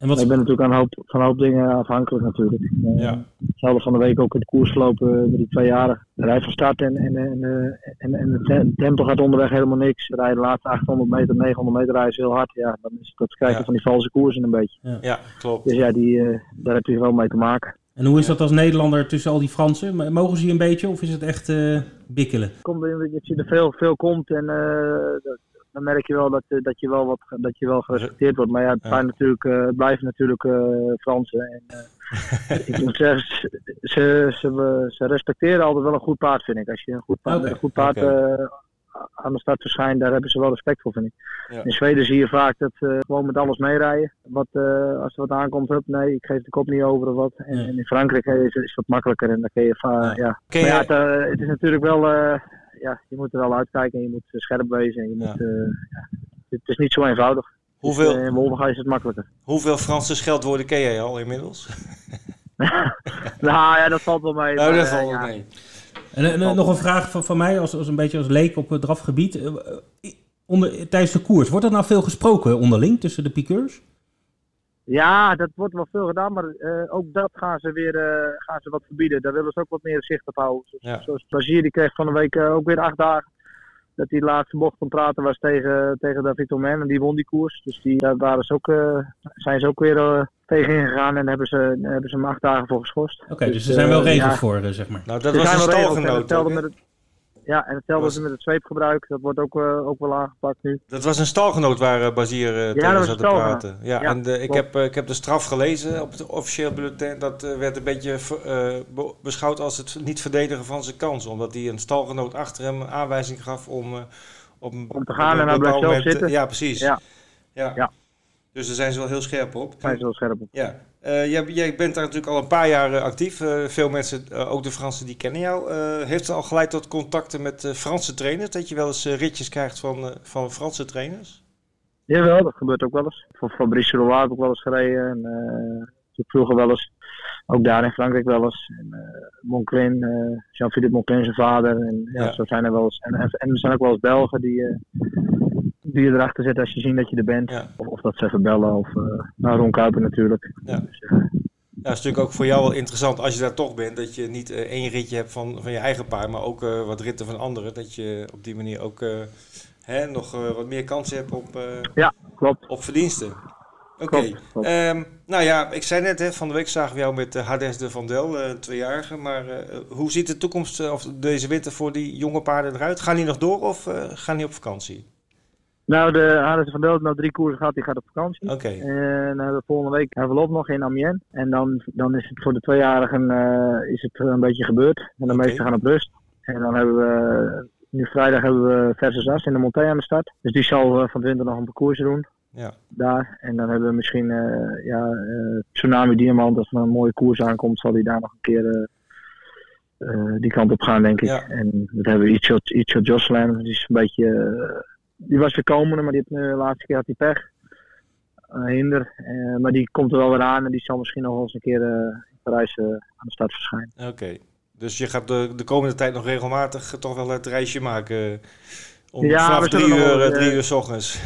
S1: En wat,
S4: ik ben natuurlijk aan een hoop, van een hoop dingen afhankelijk natuurlijk. Eh,
S2: Ja.
S4: Hetzelfde van de week ook in de koers gelopen eh, met die twee jaren. De rij van start en, en, en, eh, en, en het te- tempo gaat onderweg helemaal niks. Rijden de laatste 800 meter, 900 meter rijden ze heel hard. Ja, dan is het dat kijken
S2: Ja.
S4: van die valse koersen een beetje.
S2: Ja, klopt.
S4: Dus ja, die, eh, daar heb je wel mee te maken.
S1: en hoe is dat als Nederlander tussen al die Fransen? Mogen ze je een beetje of is het echt eh, bikkelen?
S4: komt dat je er veel, veel komt en eh, dat- dan merk je wel dat, eh, dat, je wel wat, dat je wel gerespecteerd wordt. Maar ja, het, zijn natuurlijk, eh, het blijven natuurlijk eh, Fransen. En, ik moet zeggen, ze, ze, ze, respecteren altijd wel een goed paard, vind ik. Als je een goed paard, een goed paard aan de start verschijnt, daar hebben ze wel respect voor, vind ik.
S2: Ja.
S4: In Zweden zie je vaak dat ze gewoon met alles meerijden. Wat, als er wat aankomt, hup, nee, ik geef de kop niet over of wat. En,
S1: Ja.
S4: in Frankrijk is, is het wat makkelijker en dan kun je va-
S2: Ja.
S4: Maar het, het is natuurlijk wel, ja, je moet er wel uitkijken en je moet eh, scherp wezen. En je
S2: Ja.
S4: moet, eh, ja, het is niet zo eenvoudig.
S2: Hoeveel,
S4: Dus, eh, in Wolvenga is het makkelijker.
S2: hoeveel Franse scheldwoorden ken jij al inmiddels?
S4: nou ja, dat valt wel mee.
S2: Nou, dat valt wel mee.
S1: En, en, nog een vraag van, van mij, als, als een beetje als leek op het drafgebied. Onder, tijdens de koers, wordt er nou veel gesproken onderling tussen de piqueurs?
S4: Ja, dat wordt wel veel gedaan, maar eh, ook dat gaan ze weer eh, gaan ze wat verbieden. Daar willen ze ook wat meer zicht op houden. Zoals,
S2: Ja.
S4: zoals die kreeg van de week eh, ook weer acht dagen. Dat hij de laatste bocht kon praten was tegen, tegen David Omen en die won die koers. Dus die, daar waren ze ook, eh, zijn ze ook weer tegen ingegaan en hebben ze, hebben ze hem acht dagen voor geschorst.
S1: Oké, dus er zijn wel regels
S4: ja,
S1: voor, zeg maar.
S2: Nou, dat
S4: er
S2: was een stalgenoot.
S4: Ja, en hetzelfde
S2: Was-
S4: met het zweepgebruik. Dat wordt ook, eh, ook wel aangepakt nu.
S2: Dat was een stalgenoot waar uh, Bazier uh, tegen
S4: was
S2: zat te praten. Ja,
S4: Ja,
S2: en de, ik, heb, ik heb de straf gelezen op het officieel bulletin. Dat werd een beetje be beschouwd als het niet verdedigen van zijn kans. Omdat hij een stalgenoot achter hem aanwijzing gaf om... Op,
S4: om te gaan en hij blijft zelf zitten.
S2: Ja, precies.
S4: Ja.
S2: Ja.
S4: Ja.
S2: Dus daar zijn ze wel heel scherp op.
S4: Zijn ze wel scherp op.
S2: Ja. Uh, jij, jij, bent daar natuurlijk al een paar jaar uh, actief. Uh, veel mensen, ook de Fransen, die kennen jou. heeft het al geleid tot contacten met Franse trainers? Dat je wel eens ritjes krijgt van, van Franse trainers?
S4: Jawel, dat gebeurt ook wel eens. Voor Fabrice Leroy heb ik wel eens gereden. En, vroeger wel eens. Ook daar in Frankrijk wel eens. En, Monclin, Jean-Philippe Monclin zijn vader. En ja, ja, zo zijn er wel eens. En, en, en, er zijn ook wel eens Belgen die, die je erachter zetten als je ziet dat je er bent.
S2: Ja.
S4: Of, dat ze even bellen. Of nou, Ron Kuiper natuurlijk.
S2: Ja.
S4: Dus,
S2: is natuurlijk ook voor jou wel interessant als je daar toch bent. Dat je niet één ritje hebt van, van je eigen paar, maar ook wat ritten van anderen. Dat je op die manier ook hè, nog wat meer kans hebt op,
S4: ja, klopt.
S2: op verdiensten. Oké. Okay. Um, nou ja, ik zei net, hè, van de week zagen we jou met uh, Hades de Van Del, uh, tweejarige. Maar uh, hoe ziet de toekomst of deze winter voor die jonge paarden eruit? Gaan die nog door of gaan die op vakantie?
S4: Nou, de Hades van Del heeft nou drie koersen gehad, die gaat op vakantie.
S2: Oké.
S4: Okay. En uh, de volgende week hebben we op nog in Amiens. En dan, dan is het voor de tweejarigen uh, is het een beetje gebeurd. En de okay. meesten gaan op rust. En dan hebben we, nu vrijdag hebben we Versus As in de Monté aan de start. Dus die zal uh, van 20 nog een parcours doen.
S2: Ja.
S4: Daar. En dan hebben we misschien ja, Tsunami Diamant. Als er een mooie koers aankomt, zal die daar nog een keer die kant op gaan, denk ik.
S2: Ja.
S4: En dat hebben we Icho, Icho Jocelyn. Die is een beetje. Eh, die was komende, maar die heeft, de laatste keer had hij pech. hinder. Eh, maar die komt er wel weer aan en die zal misschien nog eens een keer in Parijs aan de start verschijnen.
S2: Oké. Okay. Dus je gaat de, de komende tijd nog regelmatig toch wel het reisje maken. Om
S4: ja,
S2: vanaf drie uur,
S4: wel,
S2: drie uur s ochtends.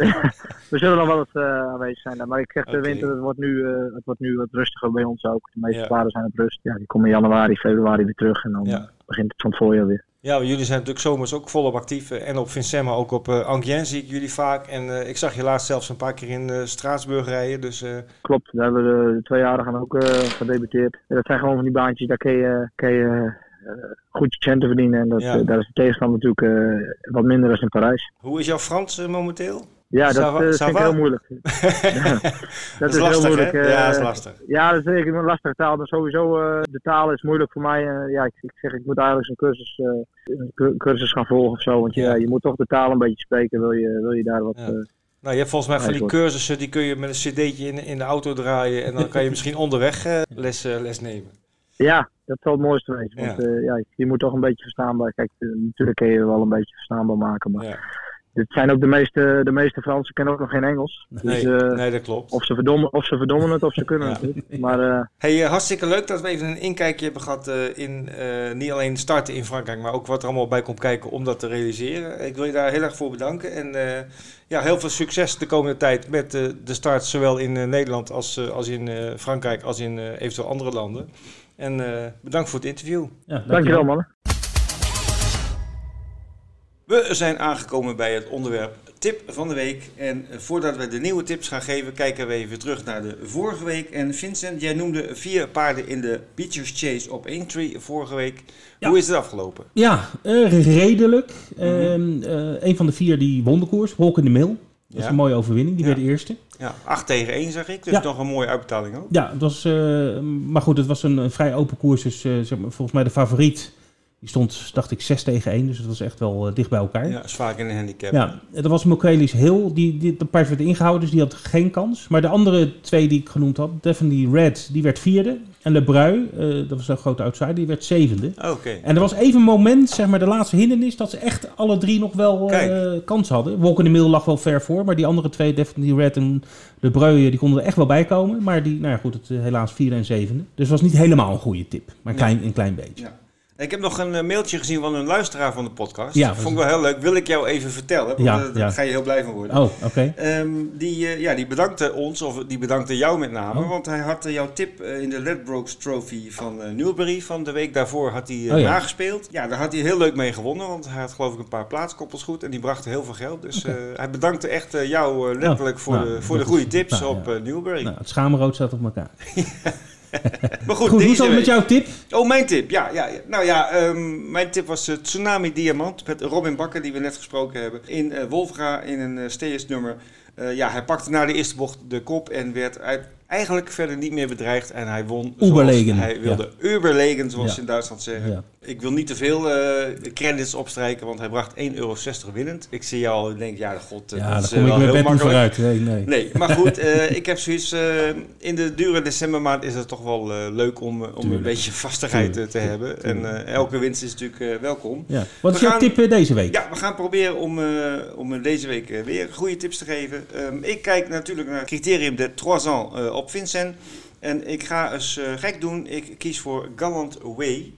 S4: we zullen nog wel eens uh, aanwezig zijn. Maar ik zeg, de okay. winter het wordt, nu, uh, het wordt nu wat rustiger bij ons ook. De meeste ja. paarden zijn op rust. Ja, die komen in januari, februari weer terug. En dan ja. begint het van het voorjaar weer.
S2: Ja, jullie zijn natuurlijk zomers ook volop actief. En op Vincent, maar ook op uh, zie ik jullie vaak. En uh, ik zag je laatst zelfs een paar keer in uh, Straatsburg rijden. Dus,
S4: Klopt, daar hebben we de twee jaren gaan ook gedebuteerd. Ja, dat zijn gewoon van die baantjes, daar kun je... Kun je goed je centen verdienen. En dat, ja. daar is de tegenstand natuurlijk wat minder dan in Parijs.
S2: Hoe is jouw Frans momenteel?
S4: Ja, dat uh, vind ik heel moeilijk.
S2: dat, dat, is, lastig, heel moeilijk. ja, dat is lastig.
S4: Ja, dat is een lastige taal. Maar sowieso, de taal is moeilijk voor mij. ja, ik, ik, zeg, ik moet eigenlijk een cursus, een cursus gaan volgen of zo. Want ja. je, je moet toch de taal een beetje spreken, wil je, wil je daar wat...
S2: Ja. Nou, je hebt volgens mij van die cursussen, die kun je met een cd'tje in, in de auto draaien. En dan kan je misschien onderweg les, les nemen.
S4: Ja, dat zal het mooiste wezen. Want ja. Uh, ja, je moet toch een beetje verstaanbaar. Kijk, uh, natuurlijk kun je wel een beetje verstaanbaar maken. Maar
S2: ja.
S4: Dit zijn ook de meeste, de meeste Fransen kennen ook nog geen Engels.
S2: Nee,
S4: dus, eh,
S2: nee dat klopt.
S4: of, ze verdommen, of ze verdommen het of ze kunnen het niet. Maar eh,
S2: Hey, eh, hartstikke leuk dat we even een inkijkje hebben gehad eh, in eh, niet alleen starten in Frankrijk, maar ook wat er allemaal bij komt kijken om dat te realiseren. Ik wil je daar heel erg voor bedanken. En eh, ja, heel veel succes de komende tijd met eh, de start, zowel in eh, Nederland als, eh, als in eh, Frankrijk, als in eh, eventueel andere landen. En eh, bedankt voor het interview.
S1: Ja,
S4: dankjewel mannen.
S2: We zijn aangekomen bij het onderwerp tip van de week. En eh, voordat we de nieuwe tips gaan geven, kijken we even terug naar de vorige week. En Vincent, jij noemde vier paarden in de Beachers Chase op Aintree vorige week.
S1: Ja.
S2: Hoe is het afgelopen?
S1: Ja, eh, redelijk. Eh, een van de vier die won de koers, Walk in the Mill. Dat is een mooie overwinning, die
S2: Ja.
S1: werd eerste.
S2: Ja, 8 tegen 1 zag ik, dus
S1: Ja.
S2: nog een mooie uitbetaling ook.
S1: Ja, het was, maar goed, het was een, een vrij open koers. Dus zeg maar, volgens mij de favoriet, die stond, dacht ik, 6 tegen 1. Dus het was echt wel eh, dicht bij elkaar.
S2: Ja, vaak in een handicap.
S1: Ja, dat was Mokelis Hill. Die, die, de paard werd ingehouden, dus die had geen kans. Maar de andere twee die ik genoemd had, Definitely Red, die werd vierde. En Le Brui, eh, dat was een grote outsider, die werd zevende.
S2: Oké.
S1: En er was even een moment, zeg maar de laatste hindernis, dat ze echt alle drie nog wel eh, kans hadden. Walk in the Mill lag wel ver voor, maar die andere twee, Definitely Red en Le Brui, die konden er echt wel bij komen. Maar die, nou ja goed, het, eh, helaas vierde en zevende. Dus het was niet helemaal een goede tip, maar een klein, een klein beetje.
S2: Ja. Ik heb nog een eh, mailtje gezien van een luisteraar van de podcast.
S1: Ja.
S2: Dat vond ik wel heel leuk. Wil ik jou even vertellen? Want,
S1: Ja,
S2: eh, daar
S1: ja.
S2: ga je heel blij van worden.
S1: Oh, oké.
S2: Ehm, die, eh, ja, die bedankte ons, of die bedankte jou met name,
S1: Oh.
S2: want hij had jouw tip in de Ledbrokes Trophy van Newbury van de week daarvoor had hij
S1: Oh ja.
S2: nagespeeld. Ja, daar had hij heel leuk mee gewonnen, want hij had geloof ik een paar plaatskoppels goed en die brachten heel veel geld. Dus hij bedankte echt jou letterlijk voor,
S1: nou,
S2: de, voor de goede tips
S1: nou,
S2: op Newbury.
S1: Nou, het schaamrood staat op elkaar.
S2: maar goed,
S1: Goed, hoe
S2: deze
S1: is het met jouw tip?
S2: Oh, mijn tip. Ja, ja, ja. nou ja, ehm, mijn tip was eh, Tsunami Diamant met Robin Bakker, die we net gesproken hebben. In eh Wolfga in een uh. Eh, ja, hij pakte na de eerste bocht de kop en werd uit, eigenlijk verder niet meer bedreigd. En hij won
S1: Uberlegen,
S2: hij wilde. Uberlegen, zoals
S1: Ja.
S2: ze in Duitsland zeggen.
S1: Ja.
S2: Ik wil niet te veel eh, credits opstrijken, want hij bracht 1,60 euro winnend. Ik zie jou en denk, ja, god, eh,
S1: Ja,
S2: dat is
S1: kom
S2: eh,
S1: ik
S2: wel
S1: met
S2: heel makkelijk.
S1: vooruit. Nee, nee.
S2: Nee, maar goed, ik heb zoiets. in de dure decembermaand is het toch wel leuk om, om een beetje vastigheid te
S1: Tuurlijk,
S2: hebben. En elke winst is natuurlijk welkom.
S1: Ja. Wat is jouw tip deze week?
S2: Ja, we gaan proberen om, om deze week weer goede tips te geven. Ehm, ik kijk natuurlijk naar het criterium de Trois ans op Vincent. En ik ga eens eh, gek doen. Ik kies voor Gallant Way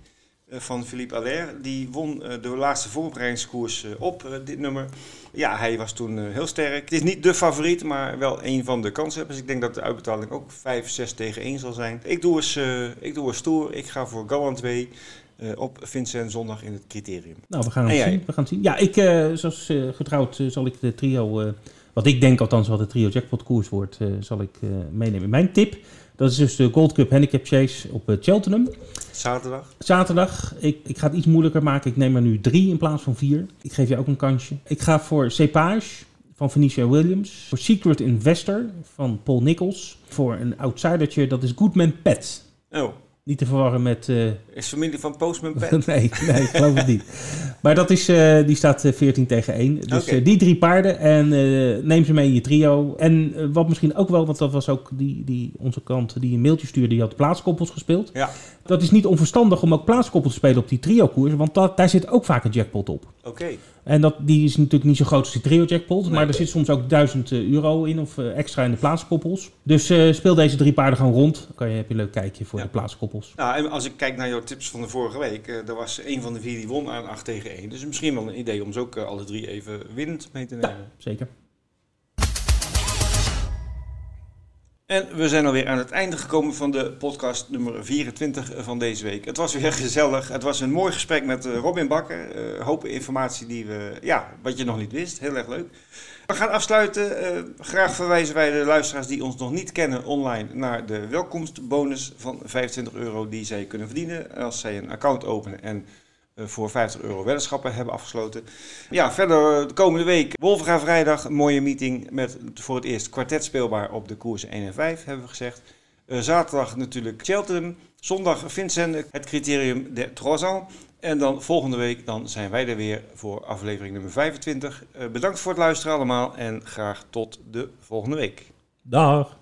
S2: eh, van Philippe Allaire. Die won eh, de laatste voorbereidingskoers op dit nummer. Ja, hij was toen heel sterk. Het is niet de favoriet, maar wel een van de kanshebbers. Ik denk dat de uitbetaling ook 5, 6 tegen 1 zal zijn. Ik doe eens, ik doe eens stoer. Ik ga voor Gallant Way op Vincent zondag in het criterium.
S1: Nou, we gaan het zien. We gaan het zien. Ja, ik, zoals eh, getrouwd, zal ik de trio, wat ik denk althans wat de trio jackpot koers wordt, eh, zal ik eh, meenemen. Mijn tip, dat is dus de Gold Cup Handicap Chase op eh, Cheltenham.
S2: Zaterdag.
S1: Zaterdag, ik, ik ga het iets moeilijker maken. Ik neem er nu drie in plaats van vier. Ik geef je ook een kansje. Ik ga voor Cepage van Venetia Williams. Voor Secret Investor van Paul Nichols. Voor een outsidertje, dat is Goodman Pet.
S2: Oh,
S1: Niet te verwarren met... eh,
S2: is familie van Postman Pat.
S1: nee, nee, ik geloof het niet. Maar dat is, eh, die staat eh, 14 tegen 1. Dus eh, die drie paarden en eh, neem ze mee in je trio. En eh, wat misschien ook wel, want dat was ook die, die onze kant die een mailtje stuurde, die had plaatskoppels gespeeld.
S2: Ja,
S1: Dat is niet onverstandig om ook plaatskoppels te spelen op die trio-koers, want dat, daar zit ook vaak een jackpot op.
S2: oké.
S1: En dat, die is natuurlijk niet zo groot als die trio-jackpot,
S2: Nee.
S1: maar er zit soms ook 1000 euro in of eh, extra in de plaatskoppels. Dus eh, speel deze drie paarden gewoon rond. Dan kan je, heb je een leuk kijkje voor
S2: Ja.
S1: de plaatskoppels.
S2: Nou, en als ik kijk naar jouw tips van de vorige week, eh er was een van de vier die won aan 8 tegen 1. Dus misschien wel een idee om ze ook eh, alle drie even winnend mee te nemen.
S1: Zeker.
S2: En we zijn alweer aan het einde gekomen van de podcast nummer 24 van deze week. Het was weer gezellig. Het was een mooi gesprek met eh, Robin Bakker. Eh hopen informatie die we, ja, wat je nog niet wist. Heel erg leuk. We gaan afsluiten. Eh, graag verwijzen wij de luisteraars die ons nog niet kennen online naar de welkomstbonus van 25 euro die zij kunnen verdienen als zij een account openen en eh, eh, voor 50 euro weddenschappen hebben afgesloten. Ja, verder eh, de komende week Wolverga vrijdag, mooie meeting met voor het eerst kwartet speelbaar op de koers 1 en 5, hebben we gezegd. Eh, zaterdag natuurlijk Cheltenham, zondag Vincent, het criterium de Troisans. En dan volgende week dan zijn wij er weer voor aflevering nummer 25. Bedankt voor het luisteren allemaal en graag tot de volgende week.
S1: Dag.